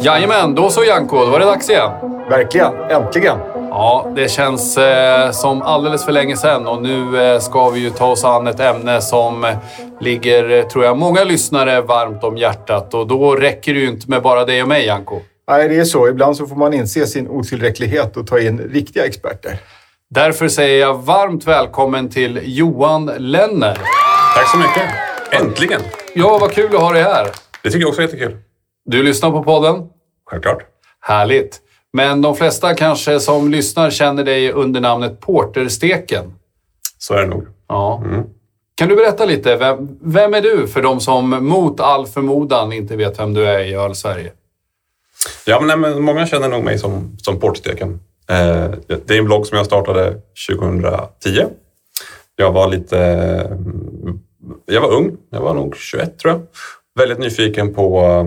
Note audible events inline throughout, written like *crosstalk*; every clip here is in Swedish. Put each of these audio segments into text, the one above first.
Jajamän, då så Janko, då var det dags igen. Verkligen, äntligen. Ja, det känns eh, som alldeles för länge sedan och nu eh, ska vi ju ta oss an ett ämne som eh, ligger, eh, tror jag, många lyssnare varmt om hjärtat och då räcker det ju inte med bara dig och mig, Janko. Nej, det är så. Ibland så får man inse sin otillräcklighet och ta in riktiga experter. Därför säger jag varmt välkommen till Johan Lenner. Tack så mycket. Äntligen! Ja, vad kul att ha dig här. Det tycker jag också är jättekul. Du lyssnar på podden? Självklart. Härligt. Men de flesta kanske som lyssnar känner dig under namnet Portersteken. Så är det nog. Ja. Mm. Kan du berätta lite, vem, vem är du för de som mot all förmodan inte vet vem du är i Öl-Sverige? Ja, men, nej, men många känner nog mig som, som Portsteken. Eh, det är en blogg som jag startade 2010. Jag var lite... Mm, jag var ung. Jag var nog 21 tror jag. Väldigt nyfiken på, eh,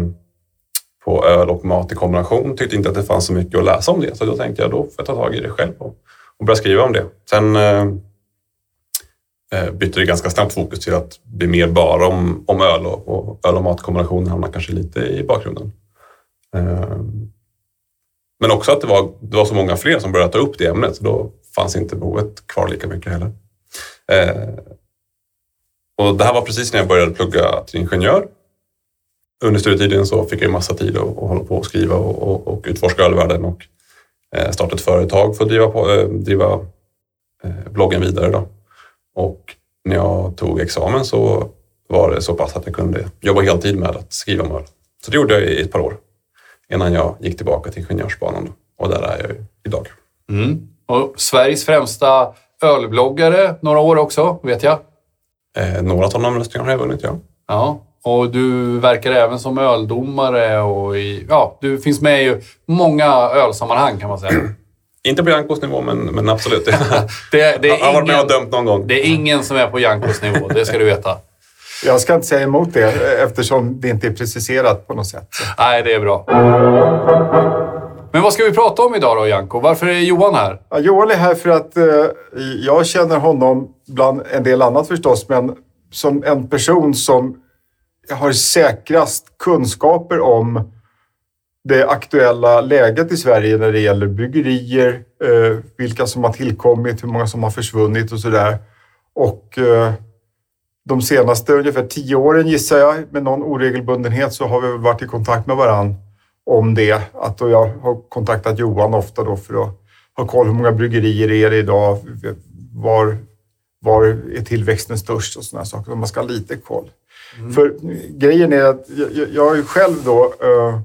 på öl och mat i kombination. Tyckte inte att det fanns så mycket att läsa om det. Så då tänkte jag då får jag ta tag i det själv och, och börja skriva om det. Sen eh, eh bytte det ganska snabbt fokus till att bli mer bara om, om öl och, och öl och matkombinationen hamnar kanske lite i bakgrunden. Eh, men också att det var, det var så många fler som började ta upp det ämnet, så då fanns inte behovet kvar lika mycket heller. Eh, och det här var precis när jag började plugga till ingenjör. Under studietiden så fick jag en massa tid att, att hålla på och skriva och, och, och utforska ölvärlden och eh, starta ett företag för att driva, på, eh, driva eh, bloggen vidare. Då. Och när jag tog examen så var det så pass att jag kunde jobba heltid med att skriva om öl. Så det gjorde jag i ett par år innan jag gick tillbaka till ingenjörsbanan. Och där är jag idag. Mm. Och Sveriges främsta ölbloggare några år också, vet jag. Eh, några tonomröstningar har jag vunnit, ja. Ja. Och du verkar även som öldomare och i, ja, du finns med i många ölsammanhang kan man säga. *clears throat* Inte på Jankos nivå, men, men absolut. *laughs* Det, det, jag har varit med och dömt någon gång. det är ingen som är på Jankos nivå, det ska du veta. Jag ska inte säga emot det eftersom det inte är preciserat på något sätt. Nej, det är bra. Men vad ska vi prata om idag då, Janko? Varför är Johan här? Ja, Johan är här för att eh, jag känner honom, bland en del annat förstås, men som en person som har säkrast kunskaper om det aktuella läget i Sverige när det gäller bryggerier, eh, vilka som har tillkommit, hur många som har försvunnit och sådär. Och eh, de senaste ungefär tio åren gissar jag, med någon oregelbundenhet, så har vi varit i kontakt med varann om det. Att jag har kontaktat Johan ofta då för att ha koll hur många bryggerier är det idag, var, var är tillväxten störst och sådana saker. Man ska ha lite koll. För grejen är att jag, jag själv då eh,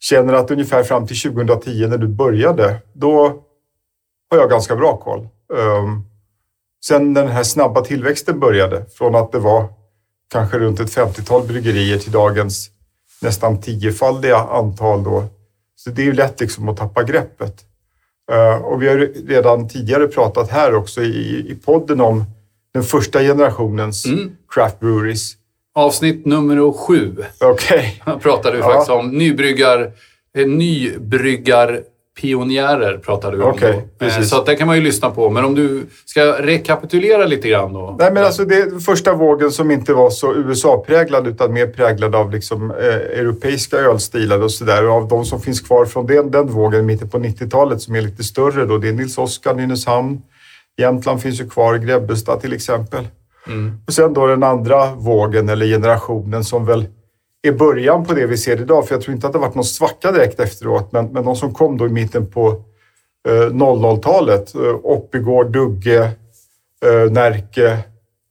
känner att ungefär fram till 2010 när du började, då har jag ganska bra koll. Um, sen den här snabba tillväxten började, från att det var kanske runt ett 50-tal bryggerier till dagens nästan tiofaldiga antal då. Så det är ju lätt liksom att tappa greppet. Uh, och vi har redan tidigare pratat här också i, i podden om den första generationens Mm. craft breweries. Avsnitt nummer sju Okej. *laughs* pratade vi Ja. faktiskt om. Nybryggar, eh, nybryggarpionjärer pratade vi om. Okej, då. Eh, precis. Så att det kan man ju lyssna på. Men om du ska rekapitulera lite grann då. Nej, men alltså det är första vågen som inte var så USA-präglad utan mer präglad av liksom, eh, europeiska ölstilar och sådär. Och av de som finns kvar från den, den vågen mitten på 90-talet som är lite större då, det är Nils Oskar, Nynäshamn. Jämtland finns ju kvar, Grebbestad till exempel. Mm. Och sen då den andra vågen eller generationen som väl är början på det vi ser idag. För jag tror inte att det varit någon svacka direkt efteråt, men, men de som kom då i mitten på eh, 00-talet. Eh, Oppigård, Dugge, eh, Närke,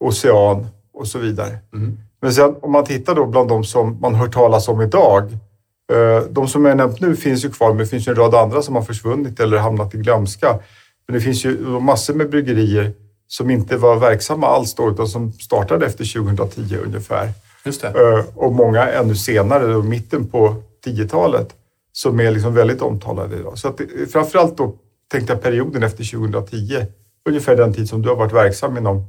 Ocean och så vidare. Mm. Men sen om man tittar då bland de som man hör talas om idag. Eh, de som jag nämnt nu finns ju kvar, men det finns ju en rad andra som har försvunnit eller hamnat i glömska. Men det finns ju massor med bryggerier som inte var verksamma alls då, utan som startade efter 2010 ungefär. Just det. Eh, Och många ännu senare, då, mitten på 10-talet, som är liksom väldigt omtalade idag. Så att, det- framförallt då tänkte jag perioden efter 2010, ungefär den tid som du har varit verksam inom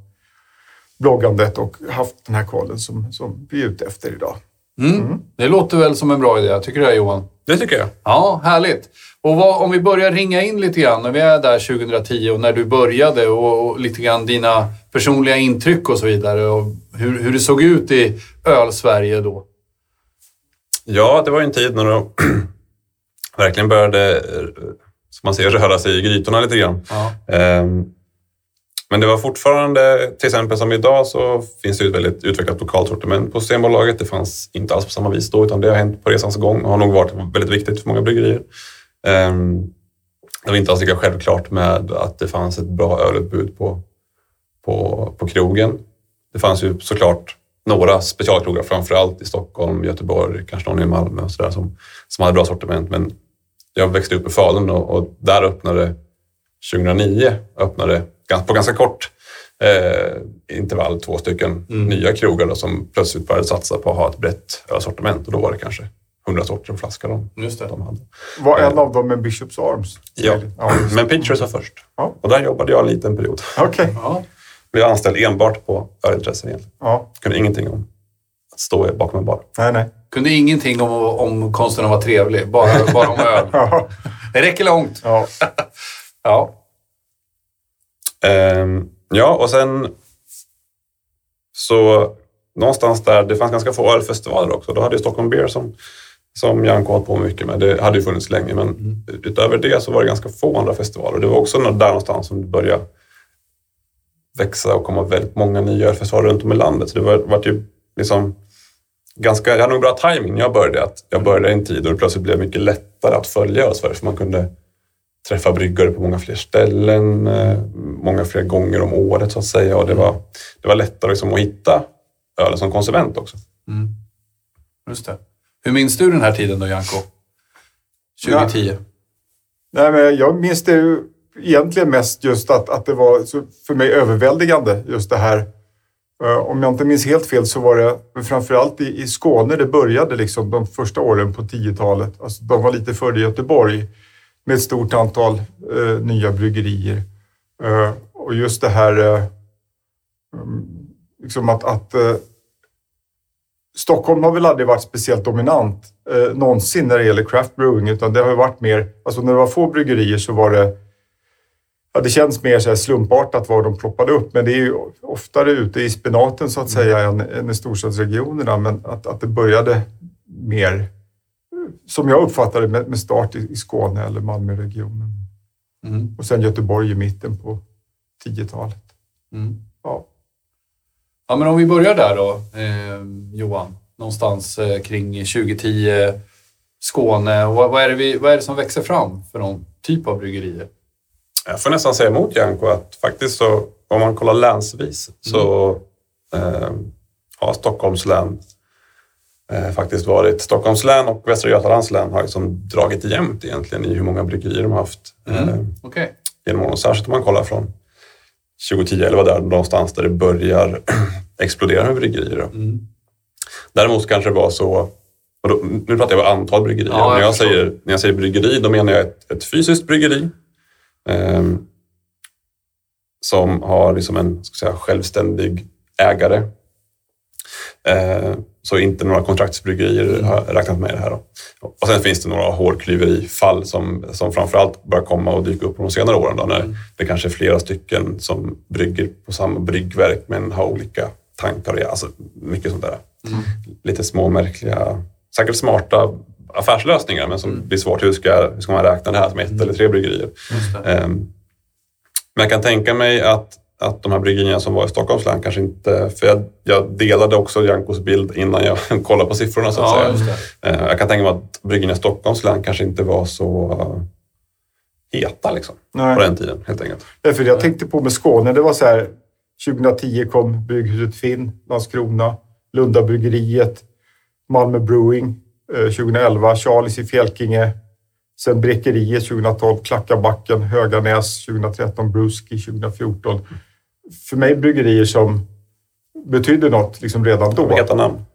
bloggandet och haft den här kollen som, som vi är ute efter idag. Mm. Det låter väl som en bra idé. Tycker du det Johan? Det tycker jag. Ja, härligt. Och vad, om vi börjar ringa in lite grann när vi är där 2010 och när du började och, och lite grann dina personliga intryck och så vidare och hur, hur det såg ut i öl-Sverige då. Ja, det var en tid när de *clears throat* verkligen började, som man ser, röra sig i grytorna lite grann. Ja. Ehm, men det var fortfarande, till exempel som idag, så finns det ett väldigt utvecklat lokalt sortiment på Systembolaget. Det fanns inte alls på samma vis då, utan det har hänt på resans gång och har nog varit väldigt viktigt för många bryggerier. Ehm, det var inte alls lika självklart med att det fanns ett bra ölutbud på, på, på krogen. Det fanns ju såklart några specialkrogar, framförallt i Stockholm, Göteborg, kanske någon i Malmö och sådär som, som hade bra sortiment. Men jag växte upp i Falun och, och där öppnade 2009 öppnade på ganska kort eh, intervall två stycken nya krogar då, som plötsligt började satsa på att ha ett brett ölsortiment och då var det kanske 100 sorter en flaska de, Just det. de hade. Var en av dem en Bishops Arms? Ja, ja men Pitchers var först. Ja. Och där jobbade jag en liten period. Okej. Ja. Blev anställd enbart på ölintressen egentligen. Ja. Kunde ingenting om att stå bakom en bar. Nej, nej. Kunde ingenting om, om konsten att vara trevlig, bara, bara om *laughs* öl. Ja. Det räcker långt. Ja. *laughs* Ja. Ehm, ja, och sen så någonstans där, det fanns ganska få ölfestivaler också. Då hade ju Stockholm Beer som, som Janko hållit på mycket med. Det hade ju funnits länge, men utöver det så var det ganska få andra festivaler. Det var också där någonstans som det började växa och komma väldigt många nya ölfestivaler runt om i landet. Så det var, var typ liksom ganska, jag hade nog bra timing när jag började. Att jag började i en tid och det plötsligt blev mycket lättare att följa Ölsverige för man kunde träffa bryggare på många fler ställen, eh, många fler gånger om året så att säga. Och det var, det var lättare liksom att hitta ölen som konsument också. Mm. Just det. Hur minns du den här tiden då, Janko? 2010? Nej, men jag minns det ju egentligen mest just att, att det var för mig överväldigande just det här. Eh, Om jag inte minns helt fel så var det framförallt i, i Skåne det började liksom de första åren på 10-talet. Alltså, de var lite före Göteborg med ett stort antal eh, nya bryggerier. Eh, och just det här eh, mm, liksom att, att eh, Stockholm har väl aldrig varit speciellt dominant eh, någonsin när det gäller craft brewing, utan det har varit mer, alltså när det var få bryggerier så var det, ja det känns mer så här slumpartat var de ploppade upp, men det är ju oftare ute i spenaten så att säga än, än i storstadsregionerna, men att, att det började mer, som jag uppfattade med, med start i, i Skåne eller Malmöregionen Mm. och sen Göteborg i mitten på 10-talet. Mm. Ja. Ja, men om vi börjar där då, eh, Johan. Någonstans eh, kring 2010, Skåne. Vad, vad, är det vi, vad är det som växer fram för någon typ av bryggerier? Jag får nästan säga emot Janko att faktiskt så, om man kollar länsvis så eh, har Stockholms län eh, faktiskt varit... Stockholms län och Västra Götalands län har liksom dragit jämnt egentligen i hur många bryggerier de har haft Mm. eh, Okej. genom åren. Särskilt om man kollar från 2010 eller vad där någonstans där det börjar *clears throat* explodera med bryggerier. Mm. Däremot kanske det var så... Då, nu pratar jag om antal bryggerier. Ja, jag när, jag säger, när jag säger bryggeri, då menar jag ett, ett fysiskt bryggeri. ehm, som har liksom en ska säga, självständig ägare. Eh, så inte några kontraktsbryggerier har jag räknat med det här. Då. Och sen finns det några hårklyverifall som, som framförallt börjar komma och dyka upp på de senare åren. Då, när det kanske är flera stycken som brygger på samma bryggverk men har olika tankar. Och, alltså, mycket sånt där. Lite små märkliga, säkert smarta affärslösningar men som blir svårt. Hur ska, hur ska man räkna det här som ett eller tre bryggerier? Ehm, Men jag kan tänka mig att, att de här bryggerierna som var i Stockholms län kanske inte... För jag, jag delade också Jankos bild innan jag *laughs* kollade på siffrorna så att Ja, säga. Eh, Jag kan tänka mig att bryggerierna i Stockholms län kanske inte var så eh, heta liksom, Nej. på den tiden helt enkelt. Ja, för jag tänkte på med Skåne, det var så här 2010 kom Brygghuset Finn, Landskrona, Lundabryggeriet, Malmö Brewing eh, 2011, Charlies i Fjälkinge, sen Bräckeriet 2012, Klackabacken, Höganäs 2013, Bruski 2014. För mig bryggerier som betydde något liksom redan då. Heta namn.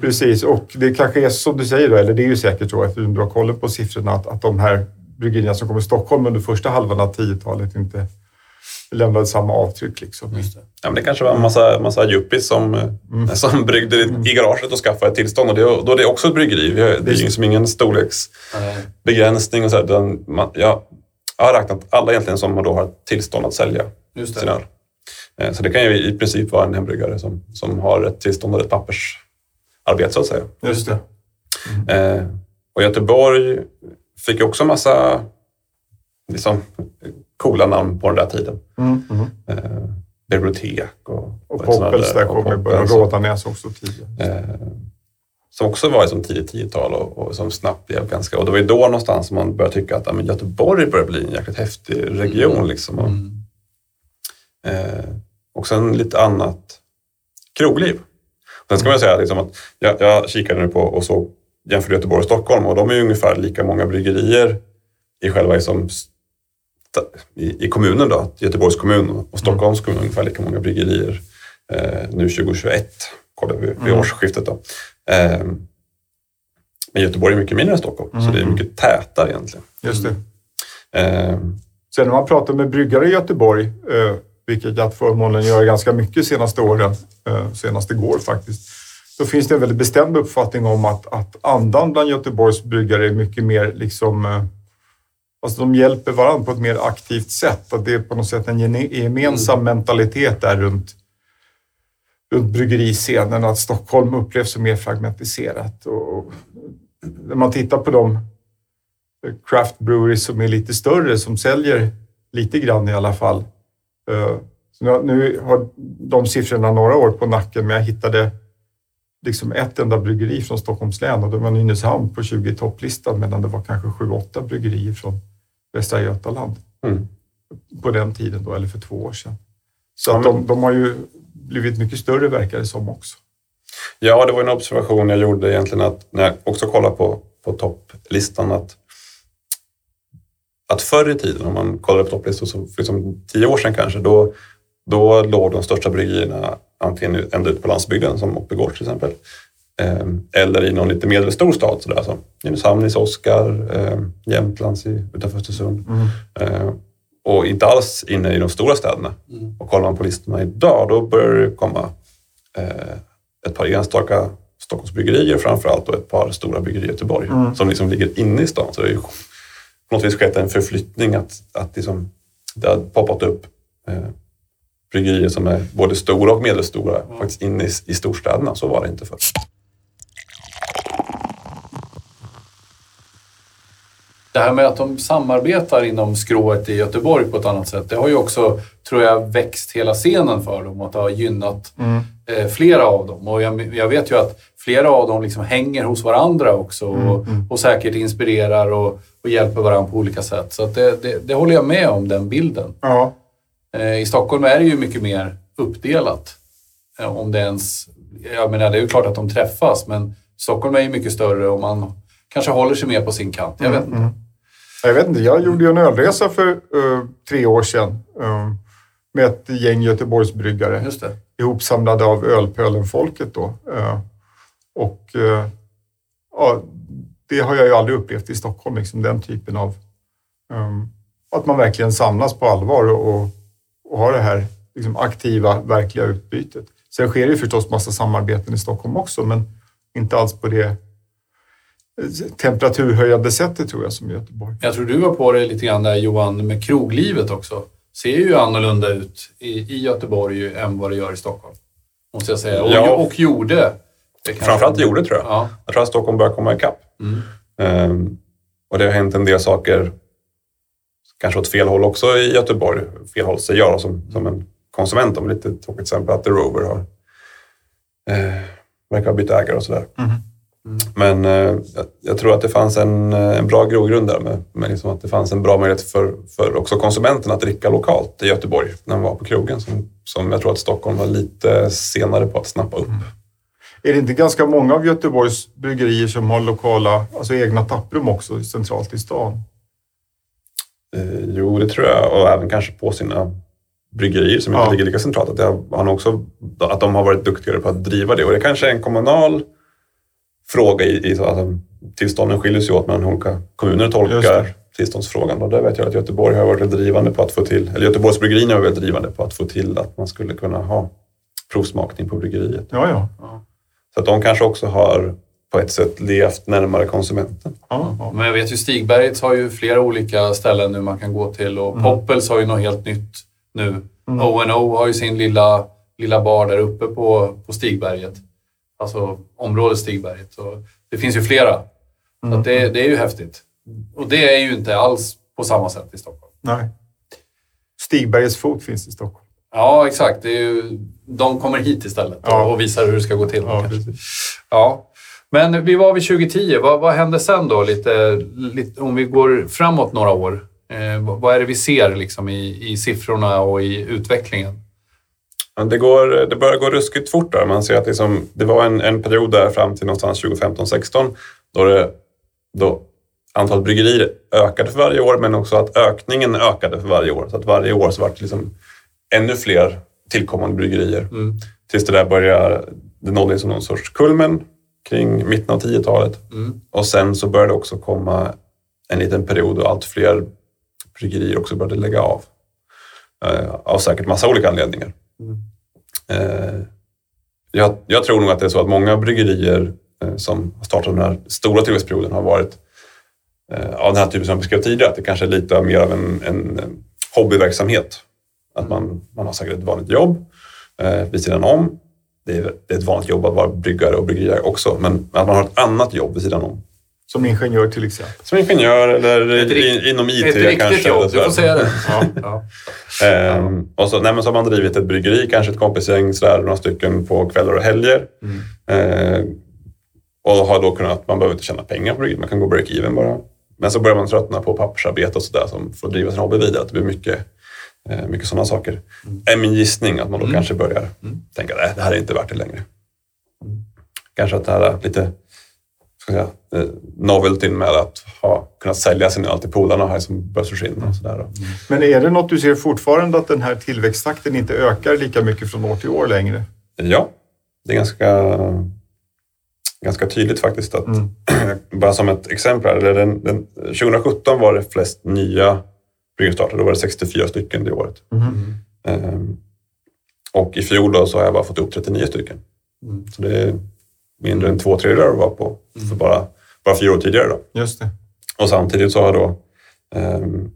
Precis, och det kanske är som du säger då, eller det är ju säkert så eftersom du har kollen på siffrorna, att, att de här bryggerierna som kom i Stockholm under första halvan av 10-talet inte lämnade samma avtryck. Liksom. Ja, men det kanske var en massa, massa yuppies som, mm. *laughs* som bryggde i garaget och skaffade ett tillstånd. Och det, då är det också ett bryggeri. Vi har, det är ju liksom ingen storleksbegränsning. Och så här, man, ja, jag har räknat alla egentligen som då har tillstånd att sälja sin öl. Eh, så det kan ju i princip vara en hembryggare som, som har ett tillstånd och ett pappersarbete så att säga. Just det. Mm. Eh, och Göteborg fick också massa liksom, coola namn på den där tiden. Mm, mm. Eh, bibliotek och... Och Poppels där kom i början. Rådanäs också tidigare. Eh, som också var som tidigt 10-tal och, och, som snabbt blev ganska... Och det var ju då någonstans som man började tycka att men Göteborg börjar bli en jäkligt häftig region. Mm. Liksom. Och, mm. eh, och sen lite annat krogliv. Sen ska man säga liksom att jag, jag kikade nu på och såg jämför Göteborg och Stockholm och de är ungefär lika många bryggerier i själva liksom, i, i kommunen. Då, Göteborgs kommun och Stockholms kommun ungefär lika många bryggerier eh, nu 2021, kollade vi vid mm. årsskiftet. Då. Eh, men Göteborg är mycket mindre än Stockholm, mm. så det är mycket tätare egentligen. Just det. Eh, Sen när man pratar med bryggare i Göteborg, eh, vilket jag haft förmånen göra ganska mycket senaste åren, eh, senast igår faktiskt, då finns det en väldigt bestämd uppfattning om att, att andan bland Göteborgs bryggare är mycket mer liksom eh, Alltså de hjälper varandra på ett mer aktivt sätt. Att det är på något sätt en gemensam mm. mentalitet där runt, runt bryggeriscenen. Att Stockholm upplevs som mer fragmentiserat. Och när man tittar på de craft breweries som är lite större, som säljer lite grann i alla fall. Eh, så nu har de siffrorna några år på nacken, men jag hittade liksom ett enda bryggeri från Stockholms län och det var Nynäshamn på 20 topplistan medan det var kanske 7-8 bryggerier från Västra Götaland mm. på den tiden då, eller för två år sedan. Så att de, de har ju blivit mycket större verkar det som också. Ja, det var en observation jag gjorde egentligen att när jag också kollade på, på topplistan att att förr i tiden, om man kollar på topplistor, så för liksom tio år sedan kanske, då, då låg de största bryggerierna antingen ända ute på landsbygden som Oppegård till exempel. Ehm, eller i någon lite medelstor stad sådär som Nynäshamn i Oskar, eh, Jämtlands utanför Östersund. Mm. Eh, och inte alls inne i de stora städerna. Mm. Och kollar man på listorna idag då börjar det komma eh, ett par enstaka Stockholmsbryggerier framför allt och ett par stora bryggerier i Göteborg mm. som liksom ligger inne i stan. Så det ju på något vis skett en förflyttning att, att liksom, det har poppat upp eh, bryggerier som är både stora och medelstora mm. faktiskt inne i, i storstäderna. Så var det inte förr. Det här med att de samarbetar inom skrået i Göteborg på ett annat sätt, det har ju också, tror jag, växt hela scenen för dem och det har gynnat mm. Eh, flera av dem. Och jag, jag, vet ju att flera av dem liksom hänger hos varandra också och, mm. mm. och säkert inspirerar och, och, hjälper varandra på olika sätt. Så det, det, det, håller jag med om, den bilden. Ja. Eh, I Stockholm är det ju mycket mer uppdelat. Eh, om det ens... Jag menar, det är ju klart att de träffas, men Stockholm är ju mycket större och man kanske håller sig mer på sin kant. Jag vet inte. Mm. Jag vet inte, jag gjorde ju en ölresa för uh, tre år sedan uh, med ett gäng Göteborgsbryggare. Just det. Ihopsamlade av Ölpölen-folket då. Uh, och ja, det har jag ju aldrig upplevt i Stockholm, liksom den typen av... Um, att man verkligen samlas på allvar och, och, har det här liksom, aktiva, verkliga utbytet. Sen sker det ju förstås massa samarbeten i Stockholm också, men inte alls på det temperaturhöjande sättet tror jag som Göteborg. Jag tror du var på det lite grann där Johan med kroglivet också. Ser ju annorlunda ut i, i Göteborg än vad det gör i Stockholm. Måste jag säga. Och, ja. och gjorde. Framförallt gjorde tror jag. Ja. Jag tror att Stockholm börjar komma ikapp. Mm. Um, och det har hänt en del saker, kanske åt fel håll också i Göteborg. Fel håll säger jag som, som en konsument. Om lite tråkigt exempel att The Rover har, eh, verkar ha bytt ägare och sådär. Mm. Men eh, jag, tror att det fanns en, eh, en bra grogrund där med, med liksom att det fanns en bra möjlighet för, för också konsumenten att dricka lokalt i Göteborg när man var på krogen som, som jag tror att Stockholm var lite senare på att snappa upp. Mm. Är det inte ganska många av Göteborgs bryggerier som har lokala, alltså egna tapprum också centralt i stan? Eh, jo, det tror jag och även kanske på sina bryggerier som inte ja. ligger lika centralt. Att, det har, också, att de har varit duktigare på att driva det och det kanske är en kommunal fråga i, i alltså, tillstånden skiljer sig åt mellan olika kommuner tolkar tillståndsfrågan. Och där vet jag att Göteborg har varit drivande på att få till, eller Göteborgs bryggerierna har varit drivande på att få till att man skulle kunna ha provsmakning på bryggeriet. Ja, ja. Så att de kanske också har på ett sätt levt närmare konsumenten. ja, ja. Men jag vet ju Stigbergets har ju flera olika ställen nu man kan gå till och Poppels har ju något helt nytt nu. Mm. O&O har ju sin lilla, lilla bar där uppe på, på Stigberget. Alltså området Stigberget. Så det finns ju flera. Så att det, det är ju häftigt. Och det är ju inte alls på samma sätt i Stockholm. Nej. Stigbergets fot finns i Stockholm. Ja, exakt. Det är ju, de kommer hit istället Ja. och visar hur det ska gå till. Ja. Ja, men vi var vid 2010. Vad, vad hände sen då? Lite, lite, om vi går framåt några år. Eh, vad, vad är det vi ser liksom i, i siffrorna och i utvecklingen? Men det, går, det börjar gå ruskigt fort där. Man ser att liksom, det var en, en period där fram till någonstans 2015-16 då, det, då antalet bryggerier ökade för varje år men också att ökningen ökade för varje år. Så att varje år så var det liksom ännu fler tillkommande bryggerier. Mm. Tills det där började, det nådde som någon sorts kulmen kring mitten av 10-talet. Mm. Och sen så började det också komma en liten period då allt fler bryggerier också började lägga av. Eh, av säkert massa olika anledningar. Mm. Eh, jag, jag tror nog att det är så att många bryggerier eh, som har startat den här stora tillväxtperioden har varit eh, av den här typen som jag beskrev tidigare. Att det kanske är lite mer av en, en, hobbyverksamhet. Att man, man har säkert ett vanligt jobb eh, vid sidan om. Det är, det är ett vanligt jobb att vara bryggare och bryggeriägare också, men att man har ett annat jobb vid sidan om. Som ingenjör till exempel. Som ingenjör eller Ett rikt- i, inom IT Ett riktigt kanske. jobb, du får säga det. *laughs* Ja, ja. Ehm, och så, nej, men så har man drivit ett bryggeri, kanske ett kompisgäng, sådär, några stycken på kvällar och helger. Mm. Ehm, och har då kunnat, man behöver inte tjäna pengar på bryggeriet, man kan gå break-even bara. Men så börjar man tröttna på pappersarbete och sådär som får driva sin hobby vidare. Att det blir mycket, eh, mycket sådana saker. är min gissning att man då Mm. kanske börjar Mm. tänka att det här är inte värt det längre. Kanske att det här är lite säga, eh, noveltyn med att ha kunnat sälja sin öl till polarna har som börjat försvinna. Och sådär. då. Men är det något du ser fortfarande att den här tillväxttakten inte ökar lika mycket från år till år längre? Ja, det är ganska, ganska tydligt faktiskt. att Mm. *clears throat* Bara som ett exempel, den, den, 2017 var det flest nya bryggerstarter. Då var det 64 stycken det året. Ehm, och i fjol så har jag bara fått upp 39 stycken. Mm. Så det är mindre än två tredjedelar var på för bara, bara fyra år tidigare. Då. Just det. Och samtidigt så har då um,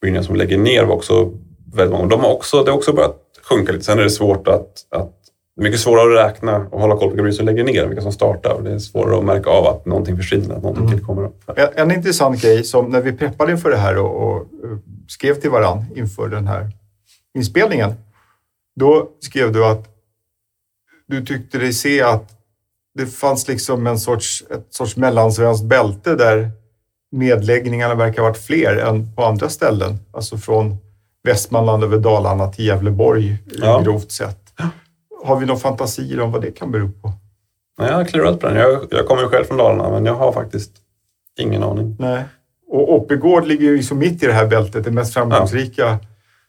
bryggeringar som lägger ner var också väldigt många. De har också, det har också börjat sjunka lite. Sen är det svårt att, att mycket svårare att räkna och hålla koll på vilka som lägger ner vilka som startar. Och det är svårare att märka av att någonting försvinner, att någonting Mm. tillkommer. En, en intressant grej som när vi preppade inför det här och, och eh, skrev till varann inför den här inspelningen. Då skrev du att du tyckte dig se att det fanns liksom en sorts, ett sorts mellansvenskt bälte där nedläggningarna verkar ha varit fler än på andra ställen. Alltså från Västmanland över Dalarna till Gävleborg Ja. grovt sett. Har vi några fantasier om vad det kan bero på? Nej, jag har klurat på den. Jag, jag kommer ju själv från Dalarna, men jag har faktiskt ingen aning. Nej. Och Oppigård ligger ju liksom mitt i det här bältet, det mest framgångsrika.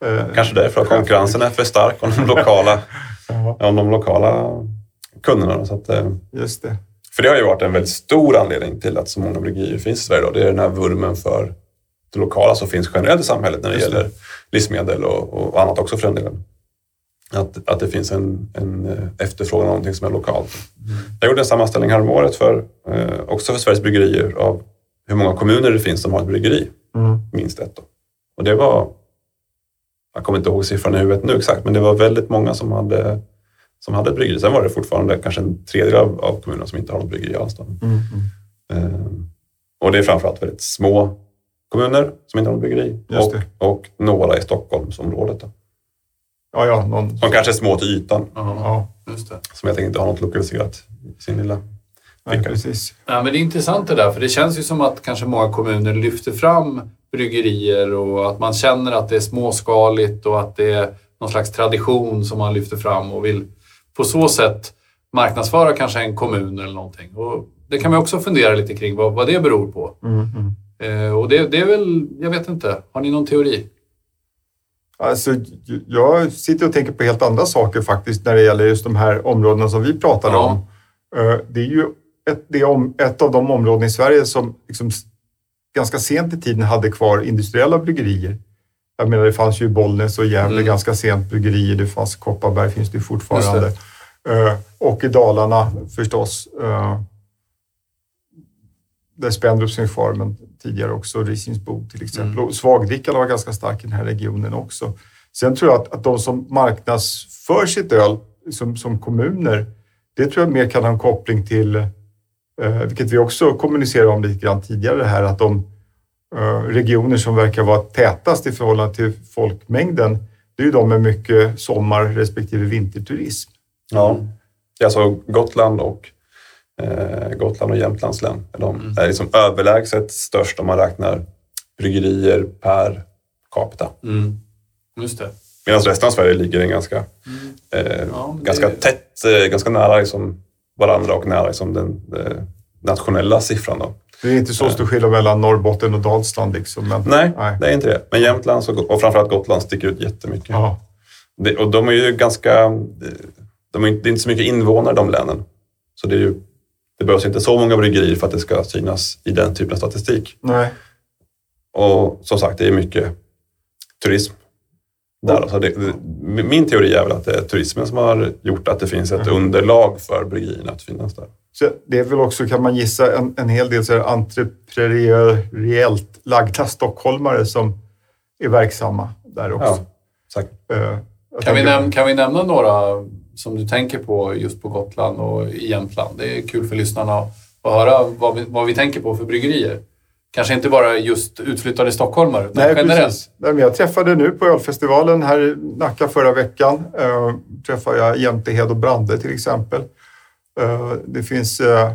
eh, Kanske därför att konkurrensen är för stark om de lokala, *laughs* Ja, om de lokala kunderna. Så att, eh, just det. För det har ju varit en väldigt stor anledning till att så många bryggerier finns i Sverige. Då. Det är den här vurmen för det lokala som finns generellt i samhället när det Just det. gäller livsmedel och, och annat också för den delen. Att, att det finns en, en eh, efterfrågan på någonting som är lokalt. Jag gjorde en sammanställning häromåret för, eh, också för Sveriges bryggerier av hur många kommuner det finns som har ett bryggeri. Mm. Minst ett. Då. Och det var, jag kommer inte ihåg siffran i huvudet nu exakt, men det var väldigt många som hade, som hade bryggeri. Sen var det fortfarande kanske en tredjedel av, av kommunerna som inte har något bryggeri alls. Då. Mm. Ehm, och det är framförallt väldigt små kommuner som inte har något bryggeri. Och, och några i Stockholmsområdet. Då. Ja, ja, någon... Som kanske är små till ytan. Ja, Ja, just det. Som helt enkelt inte har något lokaliserat i sin lilla ficka. precis. Ja, men det är intressant det där, för det känns ju som att kanske många kommuner lyfter fram bryggerier och att man känner att det är småskaligt och att det är någon slags tradition som man lyfter fram och vill på så sätt marknadsföra kanske en kommun eller någonting. Och det kan man också fundera lite kring vad, vad det beror på. Mm. Mm. Eh, och det, det är väl, jag vet inte, har ni någon teori? Alltså, jag sitter och tänker på helt andra saker faktiskt när det gäller just de här områdena som vi pratade Ja. om. Eh, Det är ju ett, det är om, ett av de områden i Sverige som liksom ganska sent i tiden hade kvar industriella bryggerier. Jag menar, det fanns ju Bollnäs och Gävle Mm. ganska sent bryggerier. Det fanns Kopparberg, finns det fortfarande. Just Eh, och i Dalarna förstås. eh, där Spendrups finns kvar, men tidigare också Risingsbo till exempel. Mm. Svagdrickarna var ganska stark i den här regionen också. Sen tror jag att, att de som marknadsför sitt öl som, som kommuner, det tror jag mer kan ha en koppling till, eh, vilket vi också kommunicerade om lite grann tidigare, det här att de eh, regioner som verkar vara tätast i förhållande till folkmängden, det är ju de med mycket sommar respektive vinterturism. Ja. Det är alltså Gotland och, eh, Gotland och Jämtlands län. De är liksom överlägset störst om man räknar bryggerier per capita. Mm. Just det. Medan resten av Sverige ligger en ganska, eh, Ja, det- ganska tätt, eh, ganska nära liksom varandra och nära liksom den eh, nationella siffran. Då. Det är inte så stor skillnad mellan Norrbotten och Dalsland. Liksom, men, Nej, det är inte det. Men Jämtland och, framförallt Gotland sticker ut jättemycket. Ja. Det, och de är ju ganska... eh, De är, inte- det är inte så mycket invånare i de länen. Så det, är ju, det behövs inte så många bryggerier för att det ska synas i den typen av statistik. Nej. Och som sagt, det är mycket turism där. Så det, det, min teori är väl att det är turismen som har gjort att det finns ett underlag för bryggerierna att finnas där. Så det är väl också, kan man gissa, en, en hel del så här entreprenöriellt lagda stockholmare som är verksamma där också. Ja, säkert. Jag Kan vi, tänker- näm- kan vi nämna några som du tänker på just på Gotland och i Jämtland? Det är kul för lyssnarna att att höra vad vi, vad vi tänker på för bryggerier. Kanske inte bara just utflyttade stockholmare, utan Nej, generellt. precis. Nej, jag träffade nu på ölfestivalen här i Nacka förra veckan. Eh, träffade jag Jämtehed och Brande till exempel. Eh, det finns eh,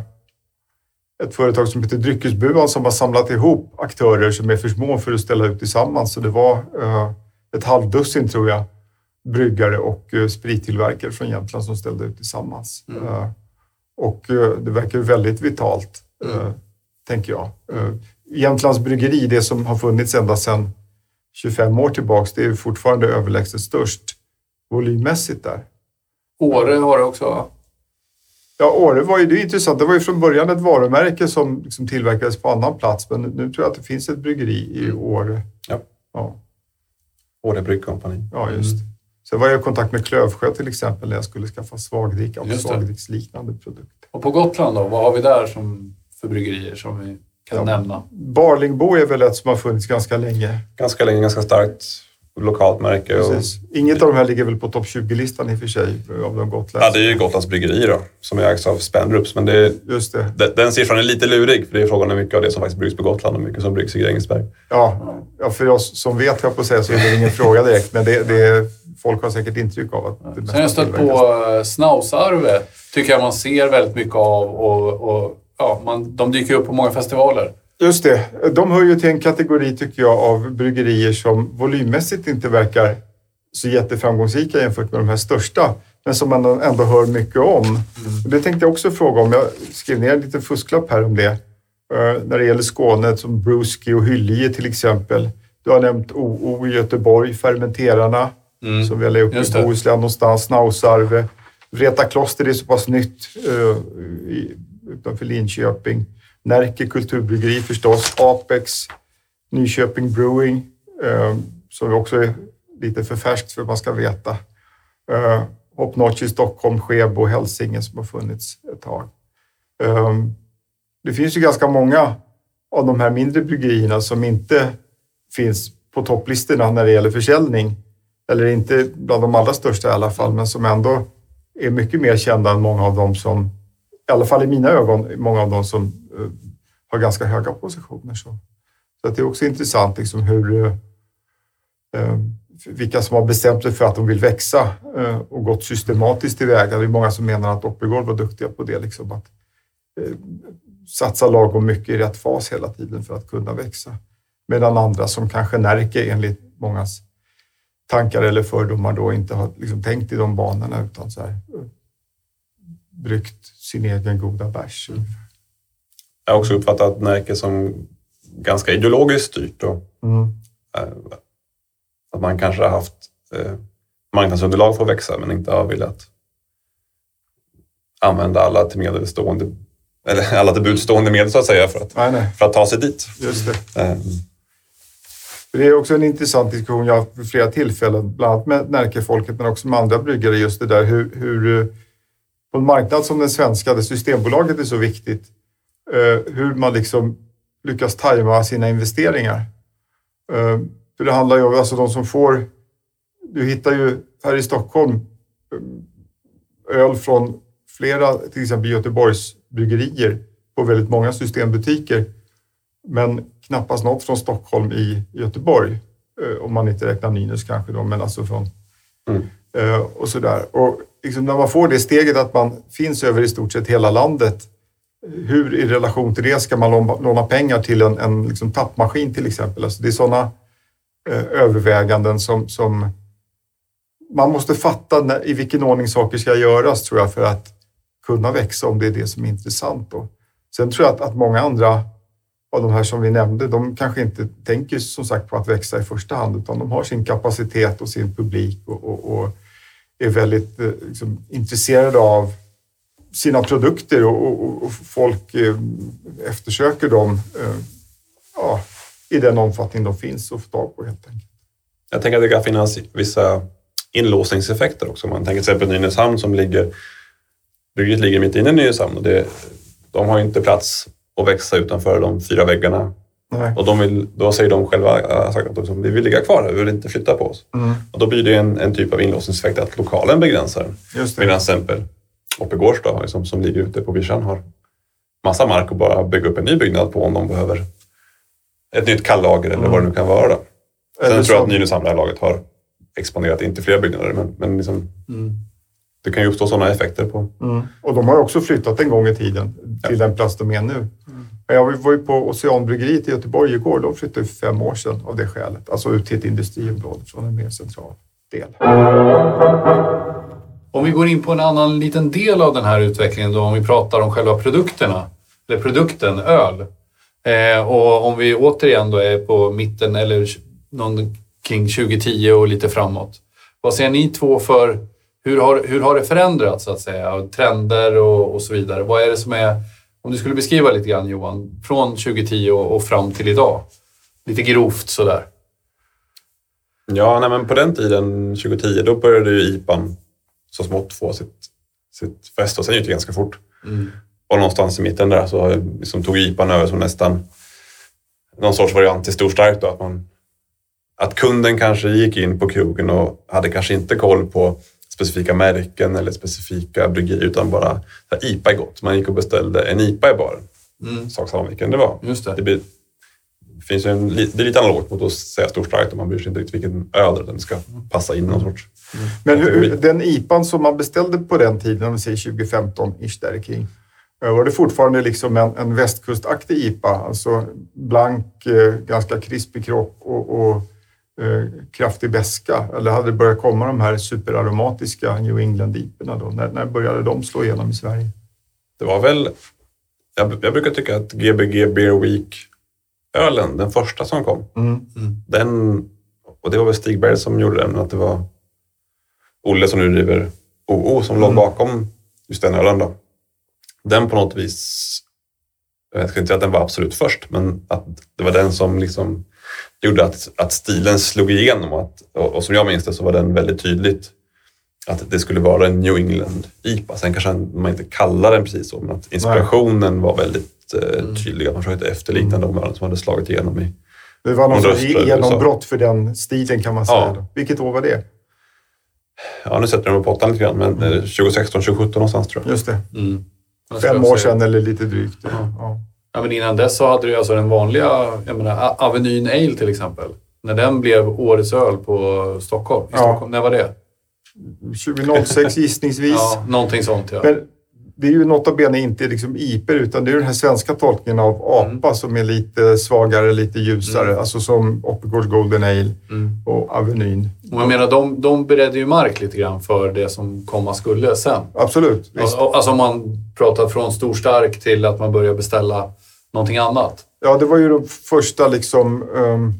ett företag som heter Dryckesbuan som har samlat ihop aktörer som är för små för att ställa ut tillsammans. Så det var eh, ett halvdussin, tror jag, bryggare och eh, sprittillverkare från Jämtland som ställde ut tillsammans. Mm. Eh, och eh, det verkar väldigt vitalt, eh, Mm. tänker jag. Jämtlands bryggeri, det som har funnits ända sedan 25 år tillbaks, det är ju fortfarande överlägset störst volymmässigt där. Åre har det också, va? Ja, Åre var ju det är intressant. Det var ju från början ett varumärke som liksom tillverkades på annan plats, men nu tror jag att det finns ett bryggeri i Mm. Åre. Ja. Ja, Åre Bryggkompani. ja just. Sen var jag i kontakt med Klövsjö till exempel när jag skulle skaffa svagdricka och svagdricksliknande produkter. Och på Gotland då? Vad har vi där som, för bryggerier som vi kan Ja. nämna? Barlingbo är väl ett som har funnits ganska länge. Ganska länge, ganska starkt lokalt märke. Och, Precis. Inget av de här ligger väl på topp 20-listan i och för sig, av de ja, gotländska. det är ju Gotlands bryggeri då, som ägs av Spendrups. Men det, Just det. den, den siffran är lite lurig, för det är frågan om mycket av det som faktiskt bryggs på Gotland och mycket som bryggs i Grängesberg. Ja, ja, för oss som vet, jag på att säga, så är det ingen fråga direkt, men det, det, folk har säkert intryck av att det Sen har jag stött på eh, Snausarve. Tycker jag man ser väldigt mycket av och, och ja, man, de dyker upp på många festivaler. Just det. De hör ju till en kategori, tycker jag, av bryggerier som volymmässigt inte verkar så jätteframgångsrika jämfört med de här största, men som man ändå hör mycket om. Och det tänkte jag också fråga om. Jag skrev ner en liten fusklapp här om det. Eh, när det gäller Skåne, som Bruski och Hyllie till exempel. Du har nämnt OO i Göteborg, Fermenterarna, Mm. som väl är uppe Just i. Bohuslän någonstans, Snausarve. Vreta kloster, är så pass nytt eh, i, utanför Linköping. Närke kulturbryggeri förstås, Apex, Nyköping Brewing, eh, som också är lite för färskt för att man ska veta. Eh, Hop Notch i Stockholm, Skebo och Hälsinge som har funnits ett tag. Eh, det finns ju ganska många av de här mindre bryggerierna som inte finns på topplistorna när det gäller försäljning. Eller inte bland de allra största i alla fall, men som ändå är mycket mer kända än många av de som, i alla fall i mina ögon, många av dem som eh, har ganska höga positioner. Så, så att det är också intressant liksom hur, eh, eh, vilka som har bestämt sig för att de vill växa och gått systematiskt tillväga. Det är många som menar att Oppigård var duktiga på det. Liksom, att satsa lagom mycket i rätt fas hela tiden för att kunna växa. Medan andra som kanske Närke enligt mångas tankar eller fördomar då inte har liksom tänkt i de banorna utan så här, bryggt sin egen goda bärs. Jag har också uppfattat Närke som ganska ideologiskt styrt. Då. Mm. Eh, Att man kanske har haft eh, marknadsunderlag för att växa men inte har velat använda alla till medelstående eller alla till budstående medel så att säga för att, Nej, nej. för att ta sig dit. Just det. Eh, Det är också en intressant diskussion jag har haft vid flera tillfällen, bland annat med Närkefolket men också med andra bryggare, just det där hur, hur på en marknad som den svenska, där Systembolaget är så viktigt, eh, hur man liksom lyckas tajma sina investeringar. Eh, För det handlar ju om, alltså de som får, du hittar ju här i Stockholm eh, öl från flera, till exempel Göteborgs bryggerier på väldigt många systembutiker. Men knappast något från Stockholm i Göteborg. Om man inte räknar Nynäs kanske då, men alltså från... Mm. Och sådär. Och liksom när man får det steget att man finns över i stort sett hela landet. Hur i relation till det ska man låna, pengar till en, en liksom tappmaskin till exempel? Alltså det är sådana eh, överväganden som, som man måste fatta när, i vilken ordning saker ska göras tror jag för att kunna växa om det är det som är intressant. Då. Sen tror jag att, att många andra av de här som vi nämnde, de kanske inte tänker som sagt på att växa i första hand utan de har sin kapacitet och sin publik och, och, och är väldigt eh, liksom, intresserade av sina produkter och, och, och folk eh, eftersöker dem eh, ja, i den omfattning de finns att få tag på helt enkelt. Jag tänker att det kan finnas vissa inlåsningseffekter också. Man tänker till exempel Nynäshamn som ligger... Bryggeriet ligger mitt inne i Nynäshamn och det, de har inte plats att växa utanför de fyra väggarna. Nej. Och de vill, då säger de själva äh, att de, vi vill ligga kvar här, vi vill inte flytta på oss. Mm, Och då blir det en, en typ av inlåsningseffekt att lokalen begränsar. Medan exempel uppe i Gårsta liksom, som ligger ute på vischan har massa mark att bara bygga upp en ny byggnad på om de behöver ett nytt kallager eller vad det nu kan vara. Då. Sen tror jag att som- Nynäshamn det här laget har expanderat, inte fler byggnader, men, men liksom, Mm. det kan ju uppstå sådana effekter på... Mm. Och de har också flyttat en gång i tiden till den plats de är nu. Jag var ju på Oceanbryggeriet i Göteborg igår. De flyttade för fem år sedan av det skälet. Alltså ut till ett industriområde från en mer central del. Om vi går in på en annan liten del av den här utvecklingen då, om vi pratar om själva produkterna, eller produkten öl. Eh, och om vi återigen då är på mitten eller någon kring 2010 och lite framåt. Vad ser ni två för, hur har, hur har det förändrats så att säga? Trender och, och så vidare. Vad är det som är, om du skulle beskriva lite grann Johan, från 2010 och, fram till idag? Lite grovt sådär. Ja, nej, men på den tiden, 2010, då började ju IPAn så smått få sitt, sitt fäste och sen gick det ganska fort. Mm. Och någonstans i mitten där så liksom tog IPAn över som nästan någon sorts variant till storstark. Då, att, man, att kunden kanske gick in på krogen och hade kanske inte koll på specifika märken eller specifika bryggerier utan bara här, IPA är gott. Man gick och beställde en IPA i baren. Mm. Sak samma vilken det var. Just det. Det, blir, finns en, det är lite analogt mot att säga storstarkt om man bryr sig inte riktigt vilken öl den ska passa in någon sorts. Men hur, den IPAn som man beställde på den tiden, om vi säger 2015-ish där kring, eh, var det fortfarande liksom en, en västkustaktig IPA? Alltså blank, eh, ganska krispig kropp och, och kraftig beska? Eller hade det börjat komma de här superaromatiska New England-IPorna då? När, när började de slå igenom i Sverige? Det var väl... Jag, jag brukar tycka att Gbg Beer Week-ölen, den första som kom, Mm. den... Och det var väl Stig Berg som gjorde den, att det var Olle som nu driver OO som låg Mm. bakom just den ölen. Då. Den på något vis... Jag ska inte säga att den var absolut först, men att det var den som liksom gjorde att, att stilen slog igenom. Och, att, och, och som jag minns det så var den väldigt tydligt att det skulle vara en New England IPA. Sen kanske man inte kallar den precis så, men att inspirationen var väldigt eh, tydlig. Att man försökte efterlikna de ölen som hade slagit igenom i... Det var någon sorts röster, genombrott för den stilen kan man säga. Ja. Vilket år var det? Ja, nu sätter jag mig på åttan lite grann, men eh, 2016, 2017 någonstans tror jag. Just det. Mm. Fem år sedan eller lite drygt. Ja. Ja, men innan dess så hade du alltså den vanliga, jag menar Avenyn Ale till exempel. När den blev årets öl på Stockholm. I Ja. Stockholm. När var det? 2006 *laughs* gissningsvis. Ja, någonting sånt ja. Men det är ju nota bene inte liksom IPer utan det är den här svenska tolkningen av APA som är lite svagare, lite ljusare. Mm. Alltså som Oppigårds Golden Ale Mm. och Avenyn. Och jag menar, de, de beredde ju mark lite grann för det som komma skulle sen. Absolut. Visst. Alltså, alltså om man pratar från storstark till att man börjar beställa någonting annat. Ja, det var ju de första liksom... ehm,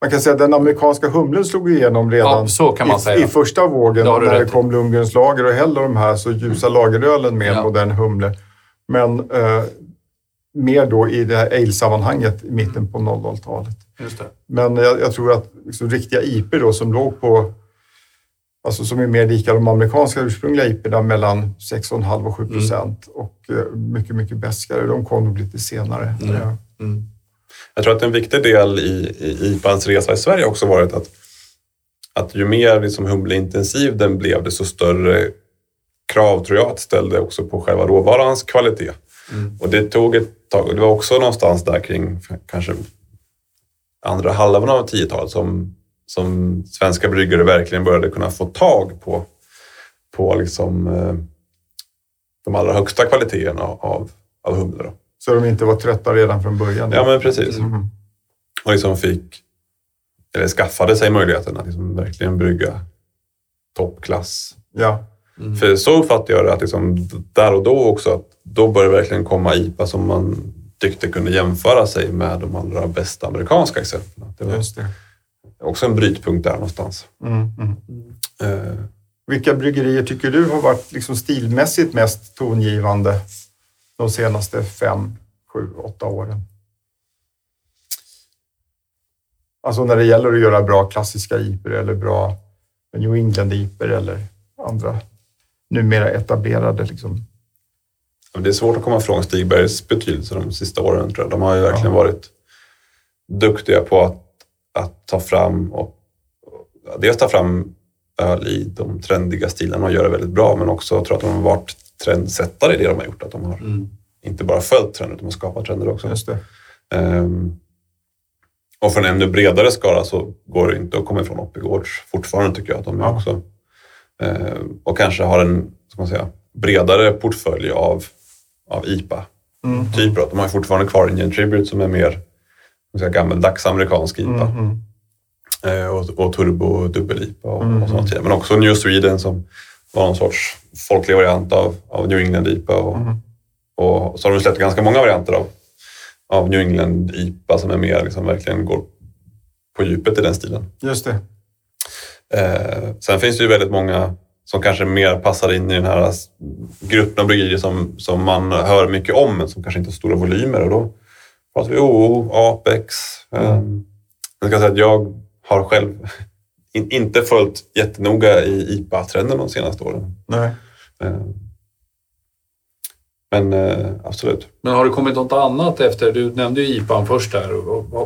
man kan säga att den amerikanska humlen slog igenom redan Ja, i, i första vågen Det när det kom Lundgrens lager och Häll och de här så ljusa lagerölen med Ja. modern humle. Men eh, mer då i det här ale-sammanhanget i mitten på 00-talet. Just det. Men jag, jag tror att liksom, riktiga IP då som låg på, alltså som är mer lika de amerikanska ursprungliga IPerna mellan 6,5 och 7 procent och eh, mycket, mycket bäskare. De kom nog lite senare. Mm. Ja. Mm. Jag tror att en viktig del i, i IPAns resa i Sverige också varit att, att ju mer liksom humleintensiv den blev, desto större krav tror jag att ställde också på själva råvarans kvalitet. Mm. Och det tog ett tag. och Det var också någonstans där kring kanske andra halvan av 10-talet som, som svenska bryggare verkligen började kunna få tag på, på liksom, eh, de allra högsta kvaliteterna av, av humle. Då. Så de inte var trötta redan från början. Ja, men precis. Mm. Och liksom fick, eller skaffade sig möjligheten att liksom verkligen brygga toppklass. ja. Mm. För så uppfattade jag det, att liksom där och då också, att då började det verkligen komma IPA som man tyckte kunde jämföra sig med de allra bästa amerikanska exemplen. Det var just det. Också en brytpunkt där någonstans. Mm. Mm. Eh, Vilka bryggerier tycker du har varit liksom stilmässigt mest tongivande de senaste fem, sju, åtta åren? Alltså när det gäller att göra bra klassiska IPor eller bra New England IPor eller andra numera etablerade. Liksom. Det är svårt att komma ifrån Stigbergs betydelse de sista åren. Tror jag. De har ju verkligen Ja. varit duktiga på att, att ta fram och dels ta fram öl i de trendiga stilarna och göra det väldigt bra, men också tror jag att de har varit trendsättare i det de har gjort. Att de har Mm. inte bara följt trender, utan de har skapat trender också. Just. Ehm, och för en ännu bredare skara så går det inte att komma ifrån Oppigårds fortfarande tycker jag att de är Ja. också. Ehm, och kanske har en ska man säga, bredare portfölj av, av IPA Mm. typer. De har fortfarande kvar Indian Tribute som är mer gammeldags amerikansk IPA. Mm. Mm. Eh, och, och Turbo dubbel-IPA och, Mm. och sånt. tidigare. Men också New Sweden som var någon sorts folklig variant av, av New England IPA. Och, Mm. och så har de släppt ganska många varianter av, av New England IPA som är mer, liksom, verkligen går på djupet i den stilen. Just det. Eh, sen finns det ju väldigt många som kanske mer passar in i den här gruppen av bryggerier som, som man hör mycket om men som kanske inte har stora volymer. Och då pratar vi OO, Apex. Mm. Jag ska säga att jag har själv *laughs* in, inte följt jättenoga i IPA-trenden de senaste åren. Nej. Eh, men eh, absolut. Men har det kommit något annat efter? Du nämnde ju IPAn först där.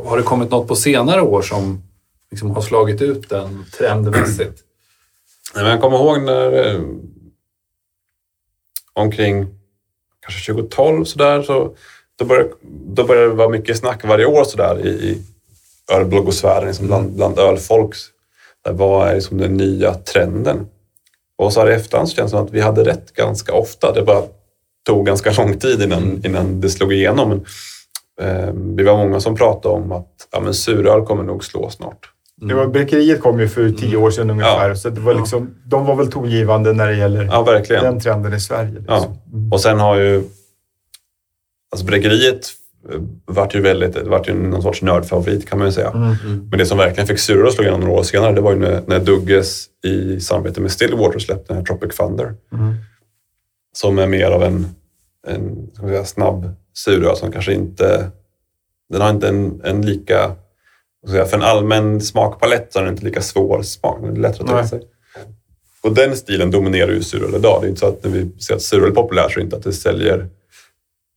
Har det kommit något på senare år som liksom har slagit ut den trendmässigt? *clears throat* Nej, men jag kommer ihåg när eh, omkring kanske 2012 så där, så då började, då började det vara mycket snack varje år så där i, i ölbloggosfären, liksom bland, bland ölfolks. Där, vad är liksom den nya trenden? Och så här i efterhand så känns det som att vi hade rätt ganska ofta. Det bara tog ganska lång tid innan, innan det slog igenom. Men, eh, vi var många som pratade om att ja, men suröl kommer nog slå snart. Det var, Bräckeriet kom ju för tio år sedan ungefär. Ja. Så det var liksom, de var väl tongivande när det gäller Ja, den trenden i Sverige. Liksom. Ja. Mm. Och sen har ju alltså bräckeriet eh, vart ju väldigt, vart ju någon sorts nördfavorit kan man ju säga. Mm. Men det som verkligen fick suror att slå igenom några år senare, det var ju när, när Dugges i samarbete med Stillwater släppte den här Tropic Thunder. Mm. Som är mer av en, en ska säga, snabb suröl som kanske inte... Den har inte en, en lika... säga, För en allmän smakpalett så är den inte lika svår smak. Den är lättare att ta till sig. Och den stilen dominerar ju suröl idag. Det är inte så att när vi ser att suröl är populärt så är det inte att det säljer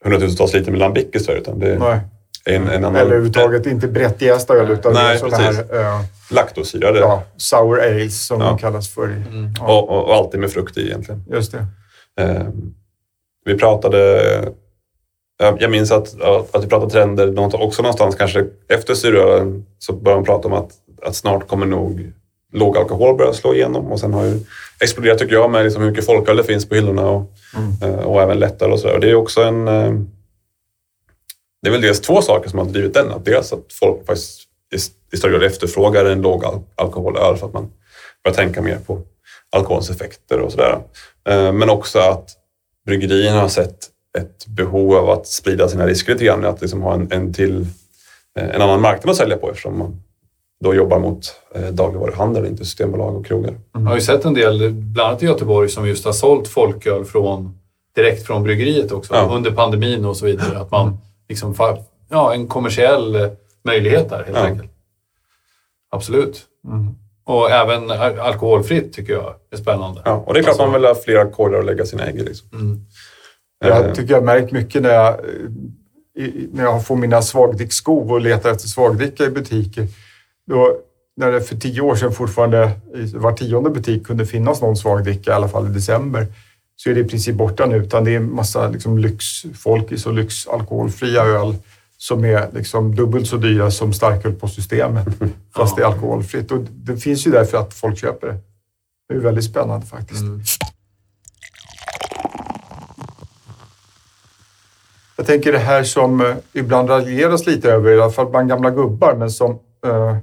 hundratusentals liter med lambic i Sverige. Utan det är Nej. en, en annan... Eller överhuvudtaget inte brett jästa öl utan det är Nej, sådana precis. här Laktosyrade. ja, sour ale som Ja. de kallas för. Mm. Ja, Och, och, och alltid med frukt i egentligen. just det. Eh, vi pratade... Jag minns att, att, vi pratade trender också någonstans kanske efter surölen så började man prata om att, att snart kommer nog låg alkohol börja slå igenom och sen har ju exploderat tycker jag med liksom hur mycket folköl det finns på hyllorna och, Mm. eh, och även lättare och sådär. Och Det är också en... eh, Det är väl dels två saker som har drivit den. Att dels att folk faktiskt i- större grad efterfrågar en låg al- alkoholöl för att man börjar tänka mer på alkoholens effekter och sådär. Eh, Men också att bryggerierna har sett ett behov av att sprida sina risker lite grann. Att liksom ha en, en till en annan marknad att sälja på eftersom man då jobbar mot eh, dagligvaruhandel, inte systembolag och krogar. Jag har ju sett en del, bland annat i Göteborg, som just har sålt folköl från direkt från bryggeriet också. Ja. Under pandemin och så vidare. Att man liksom... Ja, en kommersiell eh, möjlighet där helt Ja. enkelt. Absolut. Mm. Och även al- alkoholfritt tycker jag är spännande. Ja, och det är klart Alltså- man vill ha flera korgar att lägga sina ägg i. Liksom. Mm. Jag Eh, tycker jag har märkt mycket när jag, när jag får mina svagdricksskov och letar efter svagdricka i butiker. Då, när det för tio år sedan fortfarande i var tionde butik kunde finnas någon svagdricka, i alla fall i december, så är det i princip borta nu. Utan det är en massa liksom, lyxfolkis och lyxalkoholfria öl som är liksom dubbelt så dyra som starköl på systemet, *laughs* fast det är alkoholfritt. Och det finns ju därför att folk köper det. Det är väldigt spännande faktiskt. Mm. Jag tänker det här som eh, ibland raljeras lite över, i alla fall bland gamla gubbar, men som eh,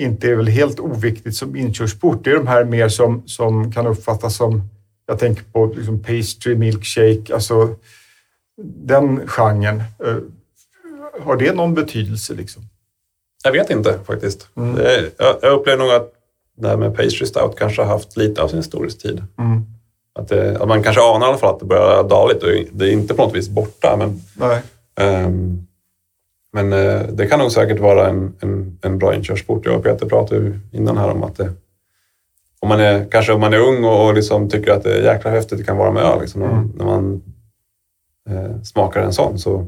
inte är väl helt oviktigt som inkörsport. Det är de här mer som, som kan uppfattas som, jag tänker på liksom pastry, milkshake, alltså den genren. Eh, har det någon betydelse? Liksom? Jag vet inte faktiskt. Mm. Jag, jag upplever nog att det här med pastry stout kanske har haft lite av sin storhetstid. Mm. Att, det, att man kanske anar i alla fall att det börjar dåligt och det är inte på något vis borta. Men, Nej. Men eh, det kan nog säkert vara en, en, en bra inkörsport. Jag och Peter pratade ju innan här om att det, om man är, kanske om man är ung och, och liksom tycker att det är jäkla häftigt det kan vara med öl. Liksom, Mm. När man eh, smakar en sån så,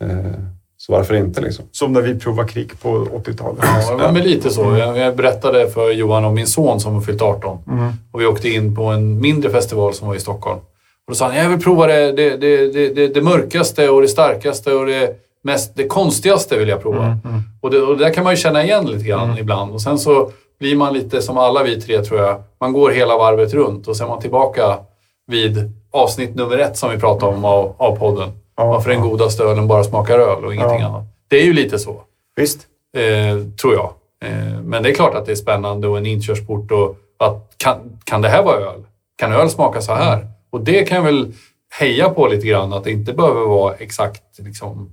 eh, så varför inte? Liksom. Som när vi provade krig på 80-talet. Ja, men lite så. Jag, jag berättade för Johan om min son som har fyllt 18. Mm. Och vi åkte in på en mindre festival som var i Stockholm. Och då sa han, jag vill prova det, det, det, det, det, det mörkaste och det starkaste och det, mest, det konstigaste vill jag prova. Mm. Mm. Och, det, och det där kan man ju känna igen lite grann ibland. Och sen så blir man lite som alla vi tre tror jag. Man går hela varvet runt och sen är man tillbaka vid avsnitt nummer ett som vi pratade om av, av podden. Ja, Varför den ja. godaste ölen bara smakar öl och ingenting Ja. annat. Det är ju lite så Visst. eh, tror jag. Eh, men det är klart att det är spännande och en inkörsport. Och att, kan, kan det här vara öl? Kan öl smaka så här? Och det kan jag väl heja på lite grann, att det inte behöver vara exakt liksom,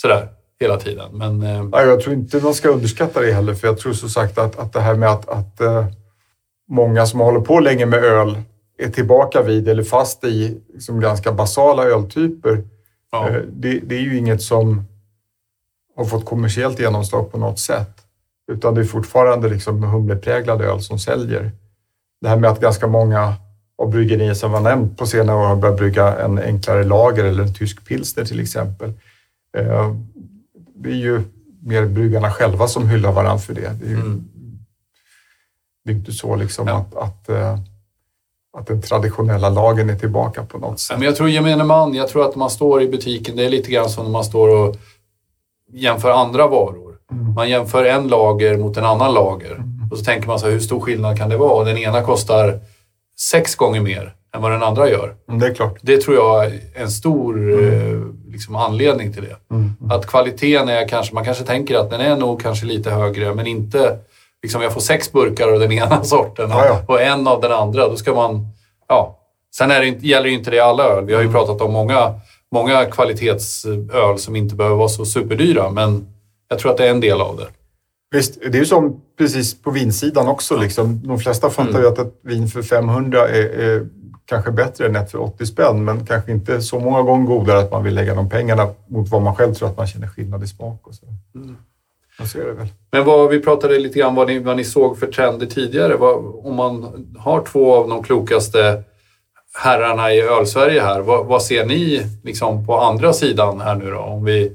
sådär hela tiden. Men eh, Nej, jag tror inte man ska underskatta det heller, för jag tror som sagt att, att det här med att, att eh, många som håller på länge med öl är tillbaka vid eller fast i liksom ganska basala öltyper. ja, Eh, det, det är ju inget som har fått kommersiellt genomslag på något sätt, utan det är fortfarande liksom humlepräglad öl som säljer. Det här med att ganska många av bryggerier som var nämnt på senare år har börjat brygga en enklare lager eller en tysk pilsner till exempel. Eh, Det är ju mer bryggarna själva som hyllar varandra för det. Det är ju mm, det är inte så liksom Ja. att, att, eh, att den traditionella lagen är tillbaka på något sätt. men jag tror gemene man, jag tror att man står i butiken, det är lite grann som när man står och jämför andra varor. Mm. Man jämför en lager mot en annan lager. Mm. Och så tänker man så här, hur stor skillnad kan det vara? Och den ena kostar sex gånger mer än vad den andra gör. Mm, Det är klart. Det tror jag är en stor eh, liksom anledning till det. Mm. Att kvaliteten är kanske, man kanske tänker att den är nog kanske lite högre, men inte liksom jag får sex burkar av den *laughs* ena sorten Ja, ja. och en av den andra. Då ska man, ja. Sen är det, inte- gäller ju inte det alla öl. Vi har ju Mm. pratat om många, många kvalitetsöl som inte behöver vara så superdyra, men jag tror att det är en del av det. Visst, det är ju som precis på vinsidan också. Liksom. De flesta fattar Mm. ju att ett vin för 500 är, är kanske bättre än ett för 80 spänn, men kanske inte så många gånger godare att man vill lägga de pengarna mot vad man själv tror att man känner skillnad i smak. Och så. Mm. Så är det väl. Men vad, vi pratade lite grann vad ni, vad ni såg för trender tidigare. Vad, om man har två av de klokaste herrarna i ölsverige här, vad, vad ser ni liksom på andra sidan här nu då? Om vi,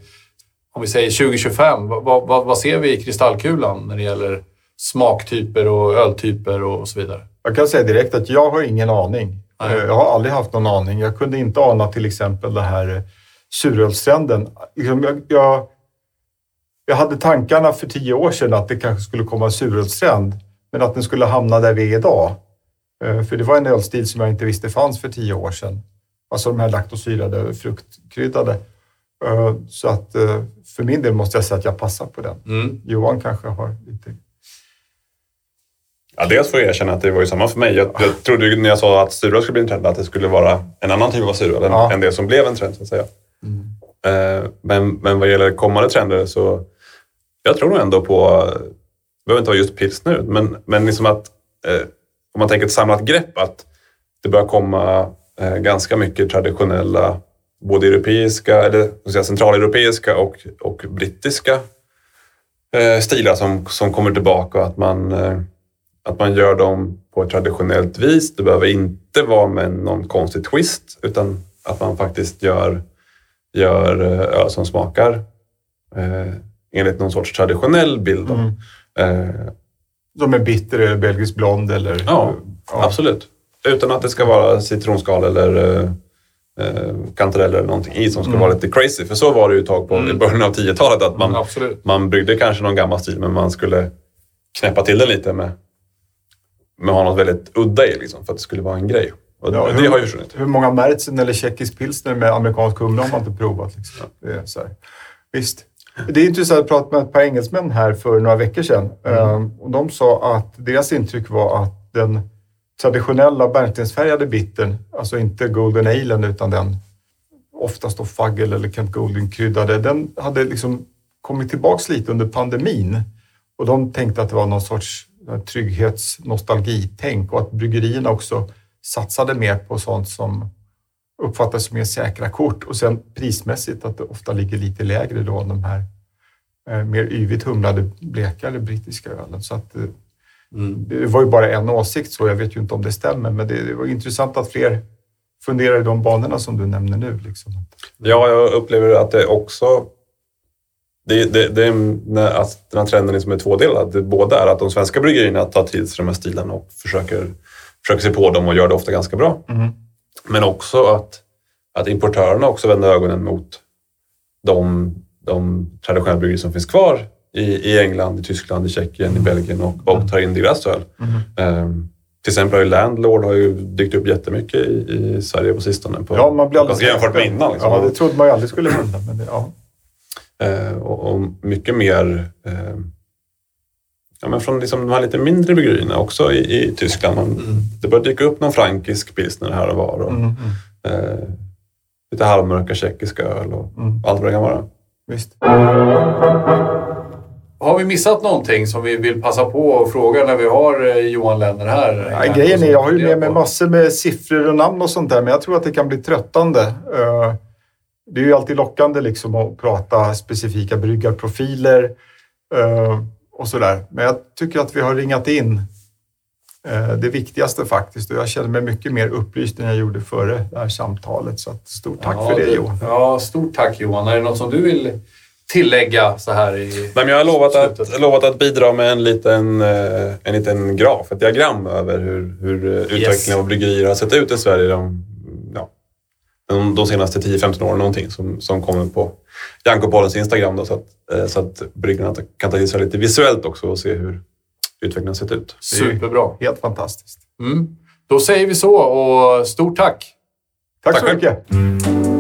om vi säger 2025, vad, vad, vad ser vi i kristallkulan när det gäller smaktyper och öltyper och så vidare? Jag kan säga direkt att jag har ingen aning. Eh, Jag har aldrig haft någon aning. Jag kunde inte ana till exempel det här eh, surölstrenden. Liksom, Jag, jag, jag hade tankarna för tio år sedan att det kanske skulle komma en surölstrend, men att den skulle hamna där vi är idag. Eh, För det var en ölstil som jag inte visste fanns för tio år sedan. Alltså de här laktosyrade, fruktkryddade. Så att för min del måste jag säga att jag passar på den. Mm. Johan kanske har lite... Ja, dels får jag erkänna att det var ju samma för mig. Jag, jag trodde när jag sa att suröl skulle bli en trend att det skulle vara en annan typ av än, Ja. än det som blev en trend så att säga. Eh, men, men vad gäller kommande trender så jag tror nog ändå på, det behöver inte vara just pilsner, men, men liksom att eh, om man tänker ett samlat grepp att det börjar komma eh, ganska mycket traditionella, både europeiska, eller säga, centraleuropeiska och, och brittiska stilar som, som kommer tillbaka och att man, att man gör dem på ett traditionellt vis. Det behöver inte vara med någon konstig twist utan att man faktiskt gör, gör eh, öl som smakar eh, enligt någon sorts traditionell bild. Mm. Eh, Som är bitter eller belgisk blond eller... Ja, Absolut. Utan att det ska vara citronskal eller eh, eh, kantareller eller någonting i som ska Mm. vara lite crazy. För så var det ju ett tag på, i Mm. början av 10-talet att man, Absolut. man bryggde kanske någon gammal stil men man skulle knäppa till den lite med, att ha något väldigt udda i liksom, för att det skulle vara en grej. Och Ja, det hur- har ju försvunnit. Hur många Märzen eller tjeckisk pilsner med amerikansk humle har man inte provat? Liksom. Det är så här. Visst. Det är intressant att prata med ett par engelsmän här för några veckor sedan. Ehm, och de sa att deras intryck var att den traditionella bärnstensfärgade bittern, alltså inte Golden Alen utan den oftast då Fuggle eller Kent Golding kryddade, den hade liksom kommit tillbaks lite under pandemin. Och de tänkte att det var någon sorts trygghetsnostalgitänk och att bryggerierna också satsade mer på sånt som uppfattas som mer säkra kort och sen prismässigt att det ofta ligger lite lägre då än de här eh, mer yvigt humlade, blekare brittiska ölen. Så att, eh, Mm. det var ju bara en åsikt så, jag vet ju inte om det stämmer, men det, det var intressant att fler funderar i de banorna som du nämner nu. Liksom. Ja, jag upplever att det också... Det, det, det är att den här trenden är som är tvådelad. Det båda är att de svenska bryggerierna tar till sig de här stilarna och försöker, försöker sig på dem och gör det ofta ganska bra. Mm. Men också att, att importörerna också vänder ögonen mot de, de traditionella bryggerier som finns kvar i, i England, i Tyskland, i Tjeckien, i Belgien och, och tar in deras öl. Mm. Ehm, till exempel har ju Landlord har ju dykt upp jättemycket i, i Sverige på sistone. På, Ja, man blir alldeles jämfört med innan. Liksom. Ja, det trodde man ju aldrig skulle hända. Men det, ja. Eh, och, och mycket mer eh, ja, men från liksom de här lite mindre bryggerierna också i, i Tyskland. Man, Mm. Det börjar dyka upp någon frankisk pilsner här och var. Och, Mm, mm, eh, lite halvmörka tjeckiska öl och mm. allt vad det kan vara. Visst. Har vi missat någonting som vi vill passa på att fråga när vi har eh, Johan Lenner här? Ja, grejen är, jag har ju med mig massor med siffror och namn och sånt där, men jag tror att det kan bli tröttande. Eh, Det är ju alltid lockande liksom att prata specifika bryggarprofiler eh, och sådär. Men jag tycker att vi har ringat in eh, det viktigaste faktiskt och jag känner mig mycket mer upplyst än jag gjorde före det här samtalet. Så att stort tack Ja, för det du- Johan. Ja, stort tack Johan. Är det något som du vill tillägga så här i Nej, men jag har lovat att, lovat att bidra med en liten, eh, en liten graf, ett diagram över hur, hur utvecklingen av bryggerier har sett ut i Sverige de, de, senaste 10-15 åren. Någonting som, som kommer på Janko-poddens Instagram. Då, så, att, eh, så att bryggarna kan ta till sig lite visuellt också och se hur utvecklingen sett ut. Superbra. Helt fantastiskt. Mm. Då säger vi så och stort tack! Tack, Tack så mycket.